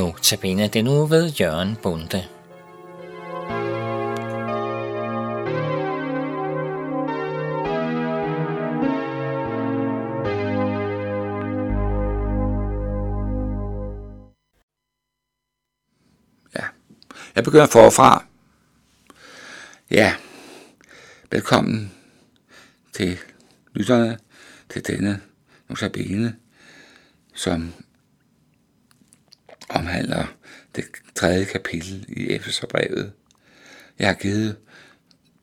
Notabene den nu ved Jørgen Bunde. Ja, jeg begynder forfra. Ja, velkommen til lytterne til denne notabene, som omhandler det tredje kapitel i Efeserbrevet. Jeg har givet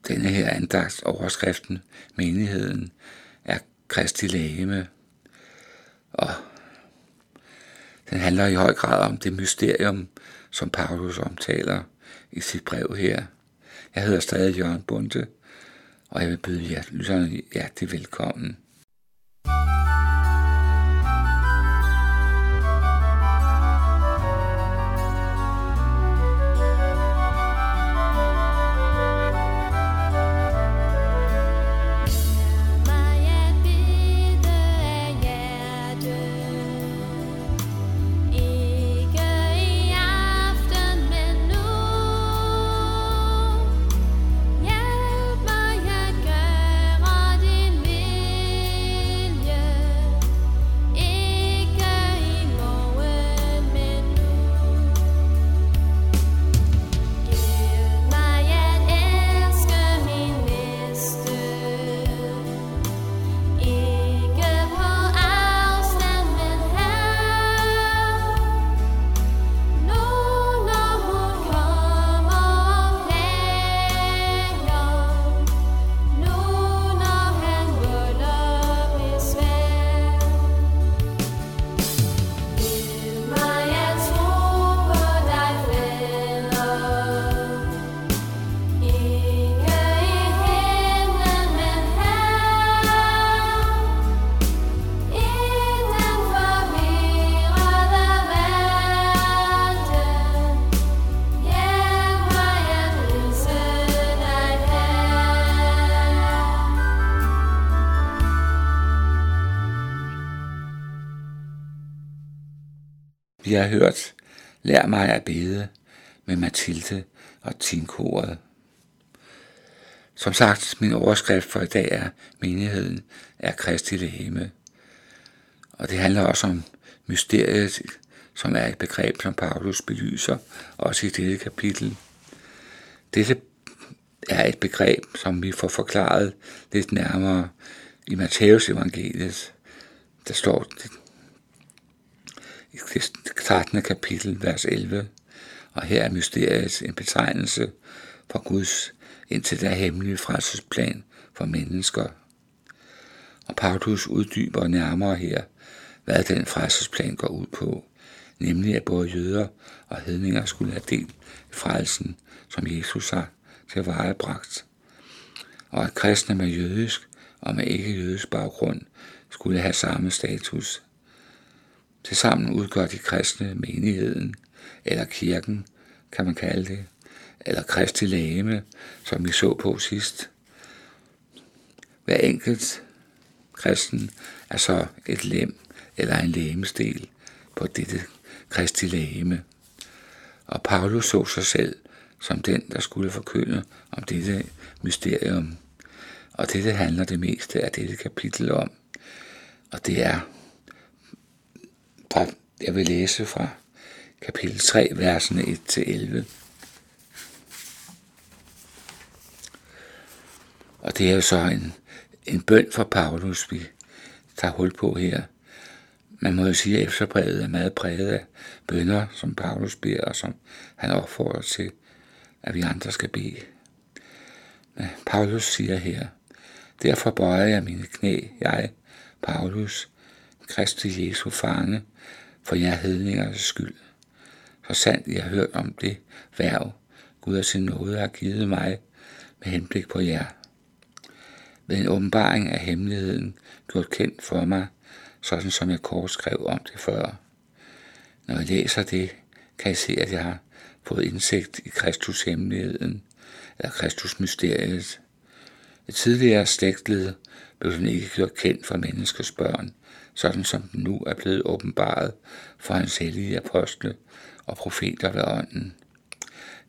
denne her andags overskriften, menigheden er Kristi lægeme, og den handler i høj grad om det mysterium, som Paulus omtaler i sit brev her. Jeg hedder stadig Jørgen Bunde, og jeg vil byde jer lytterne hjertelig velkommen. Vi har hørt Lær mig at bede med Mathilde og Tinkoret. Som sagt, min overskrift for i dag er, menigheden er Kristi lægeme. Og det handler også om mysteriet, som er et begreb, som Paulus belyser, også i dette kapitel. Dette er et begreb, som vi får forklaret lidt nærmere i Matthæus evangeliet. Der står i 13. kapitel, vers 11. Og her er mysteriet en betegnelse for Guds indtil da hemmelige frelsesplan for mennesker. Og Paulus uddyber nærmere her, hvad den frelsesplan går ud på, nemlig at både jøder og hedninger skulle have del i frelsen, som Jesus har til varebragt, og at kristne med jødisk og med ikke-jødisk baggrund skulle have samme status Tilsammen udgør de kristne menigheden, eller kirken, kan man kalde det, eller kristi lægeme, som vi så på sidst. Hver enkelt kristen er så et lem eller en lægemesdel på dette kristi lægeme. Og Paulus så sig selv som den, der skulle forkynde om dette mysterium. Og dette handler det meste af dette kapitel om. Og det er fra, jeg vil læse fra kapitel 3, versene 1-11. Og det er jo så en, en bøn for Paulus, vi tager hul på her. Man må jo sige, at Efterbrevet er meget præget af bønder, som Paulus beder, og som han opfordrer til, at vi andre skal bede. Men Paulus siger her, Derfor bøjer jeg mine knæ, jeg, Paulus, Kristi Jesu fange, for jer hedningers skyld. Så sandt jeg har hørt om det værv, Gud af sin nåde har givet mig med henblik på jer. Ved en åbenbaring af hemmeligheden gjort kendt for mig, sådan som jeg kort skrev om det før. Når jeg læser det, kan jeg se, at jeg har fået indsigt i Kristus hemmeligheden, eller Kristus mysteriet. Et tidligere slægtled blev den ikke gjort kendt for menneskers børn, sådan som den nu er blevet åbenbaret for hans hellige apostle og profeter ved ånden.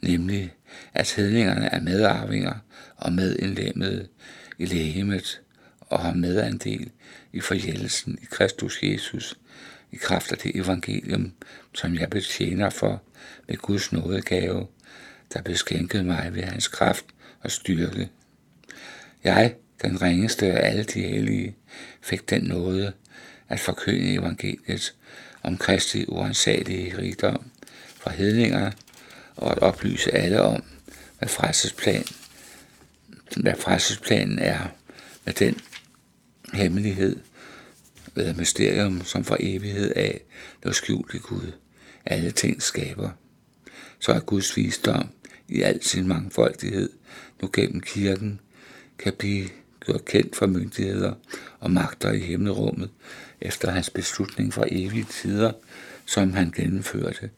Nemlig, at hedningerne er medarvinger og medindlemmede i lægemet og har medandel i forjældelsen i Kristus Jesus, i kraft af det evangelium, som jeg betjener for med Guds nådegave, der beskænkede mig ved hans kraft og styrke. Jeg, den ringeste af alle de hellige, fik den nåde at forkynde evangeliet om Kristi uansagelige rigdom fra hedninger og at oplyse alle om, hvad frelsesplan, hvad frelsesplanen er med den hemmelighed, eller mysterium, som for evighed af lå skjult i Gud, alle ting skaber. Så er Guds visdom i al sin mangfoldighed nu gennem kirken kan blive gjort kendt for myndigheder og magter i himmelrummet efter hans beslutning fra evige tider, som han gennemførte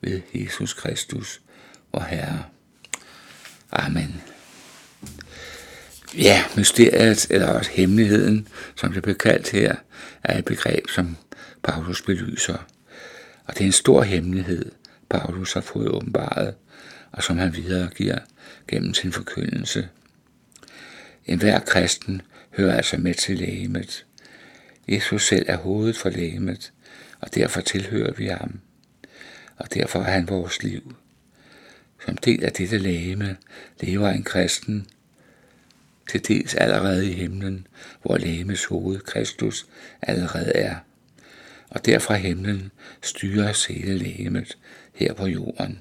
ved Jesus Kristus, vor Herre. Amen. Ja, mysteriet, eller også hemmeligheden, som det bliver kaldt her, er et begreb, som Paulus belyser. Og det er en stor hemmelighed, Paulus har fået åbenbaret, og som han videregiver gennem sin forkyndelse. En hver kristen hører altså med til lægemet. Jesus selv er hovedet for lægemet, og derfor tilhører vi ham. Og derfor er han vores liv. Som del af dette lægeme lever en kristen, til dels allerede i himlen, hvor lægemes hoved, Kristus, allerede er. Og derfra himlen styrer hele lægemet her på jorden.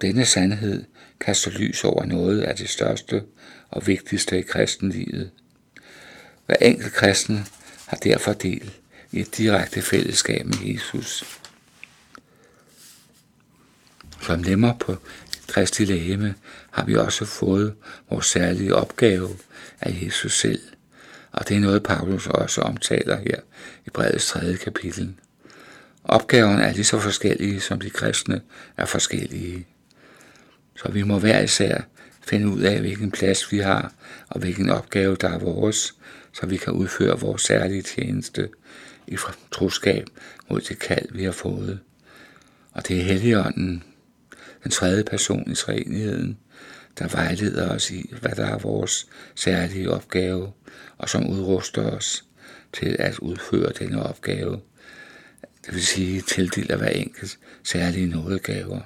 Denne sandhed kaster lys over noget af det største og vigtigste i kristenlivet. Hver enkelt kristen har derfor del i et direkte fællesskab med Jesus. Som lemmer på Kristi lægeme har vi også fået vores særlige opgave af Jesus selv. Og det er noget, Paulus også omtaler her i brevets tredje kapitel. Opgaverne er lige så forskellige, som de kristne er forskellige. Så vi må hver især finde ud af, hvilken plads vi har, og hvilken opgave, der er vores, så vi kan udføre vores særlige tjeneste i troskab mod det kald, vi har fået. Og det er Helligånden, den tredje person i træenigheden, der vejleder os i, hvad der er vores særlige opgave, og som udruster os til at udføre denne opgave. Det vil sige, tildeler hver enkelt særlige nådegaver.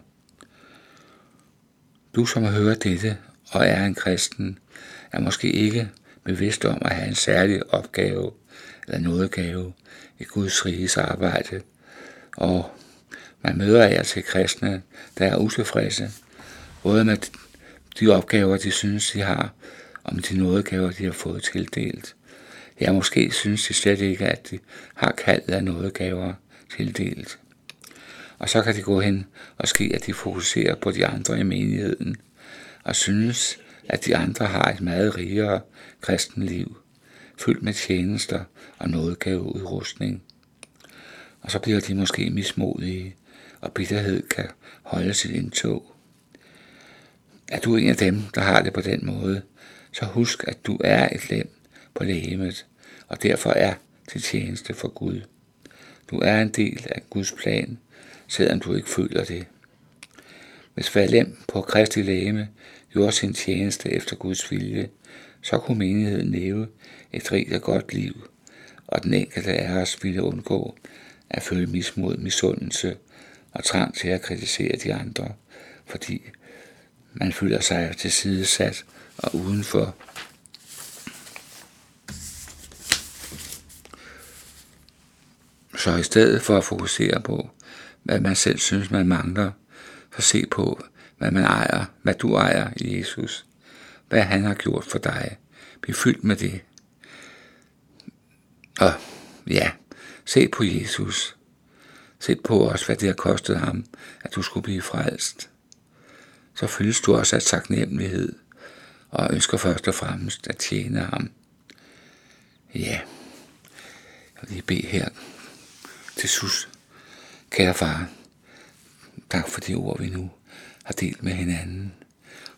Du, som har hørt dette og er en kristen, er måske ikke bevidst om at have en særlig opgave eller nådegave i Guds riges arbejde, og man møder jer til kristne, der er utilfredse, både med de opgaver, de synes, de har, og med de nådegaver, de har fået tildelt. Ja, måske synes de slet ikke, at de har kaldet af nådegaver tildelt. Og så kan det gå hen og ske, at de fokuserer på de andre i menigheden, og synes, at de andre har et meget rigere kristenliv, fyldt med tjenester og nådegaveudrustning. Og så bliver de måske mismodige, og bitterhed kan holde sit indtog. Er du en af dem, der har det på den måde, så husk, at du er et lem på lægemet, og derfor er til tjeneste for Gud. Du er en del af Guds plan, selvom du ikke føler det. Hvis hver lem på Kristi lægeme gjorde sin tjeneste efter Guds vilje, så kunne menigheden leve et rigt og godt liv, og den enkelte af os ville undgå at føle mismod, misundelse og trang til at kritisere de andre, fordi man føler sig tilsidesat og udenfor. Så i stedet for at fokusere på, hvad man selv synes, man mangler, så se på, hvad man ejer, hvad du ejer i Jesus, hvad han har gjort for dig. Bliv fyldt med det. Og ja, se på Jesus. Se på os, hvad det har kostet ham, at du skulle blive frelst. Så fyldes du også af taknemmelighed, og ønsker først og fremmest at tjene ham. Ja, jeg vil lige bede her til sus. Kære far, tak for det ord, vi nu har delt med hinanden.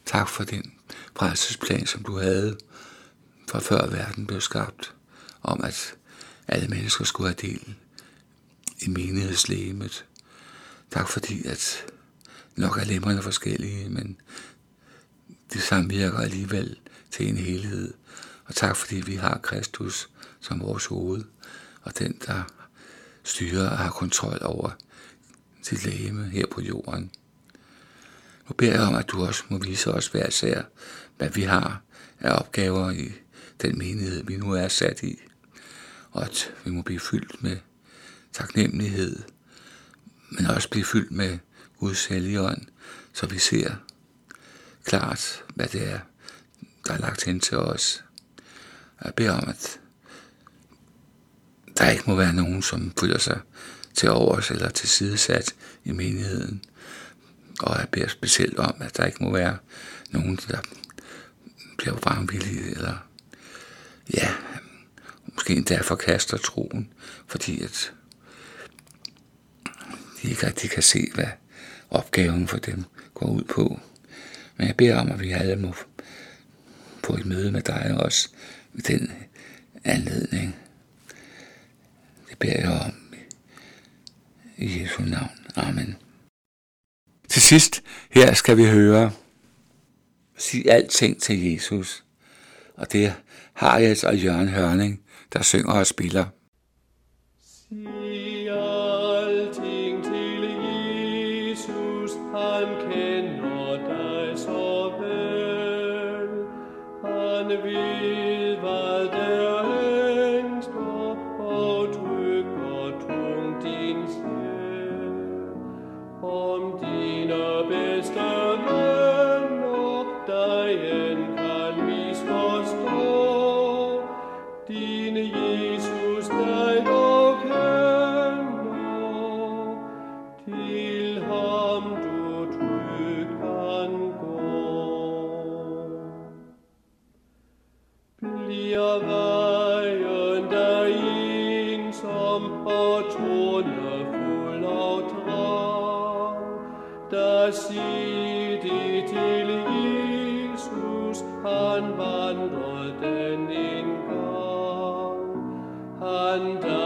Tak for den frelsesplan, som du havde fra før verden blev skabt, om at alle mennesker skulle have del i menighedslægemet. Tak fordi, at nok er lemmerne forskellige, men de samvirker alligevel til en helhed. Og tak fordi vi har Kristus som vores hoved, og den, der styrer og har kontrol over sit lægeme her på jorden. Nu beder jeg om, at du også må vise os hver sær, hvad vi har af opgaver i den menighed, vi nu er sat i, og at vi må blive fyldt med taknemmelighed, men også blive fyldt med Guds helligånd, så vi ser klart, hvad det er, der er lagt hen til os. Jeg beder om, at der ikke må være nogen, som føler sig til overs eller til sidesat i menigheden. Og jeg beder specielt om, at der ikke må være nogen, der bliver varmvillige eller ja, måske endda forkaster troen, fordi at de ikke rigtig kan se, hvad opgaven for dem går ud på. Men jeg beder om, at vi alle må få et møde med dig også i den anledning. Det beder jeg om i Jesu navn. Amen. Til sidst, her skal vi høre, sig alting til Jesus. Og det har Harriet og altså Jørgen Hørning, der synger og spiller. Der sig det til Jesus, han vandrede den en gang. Han der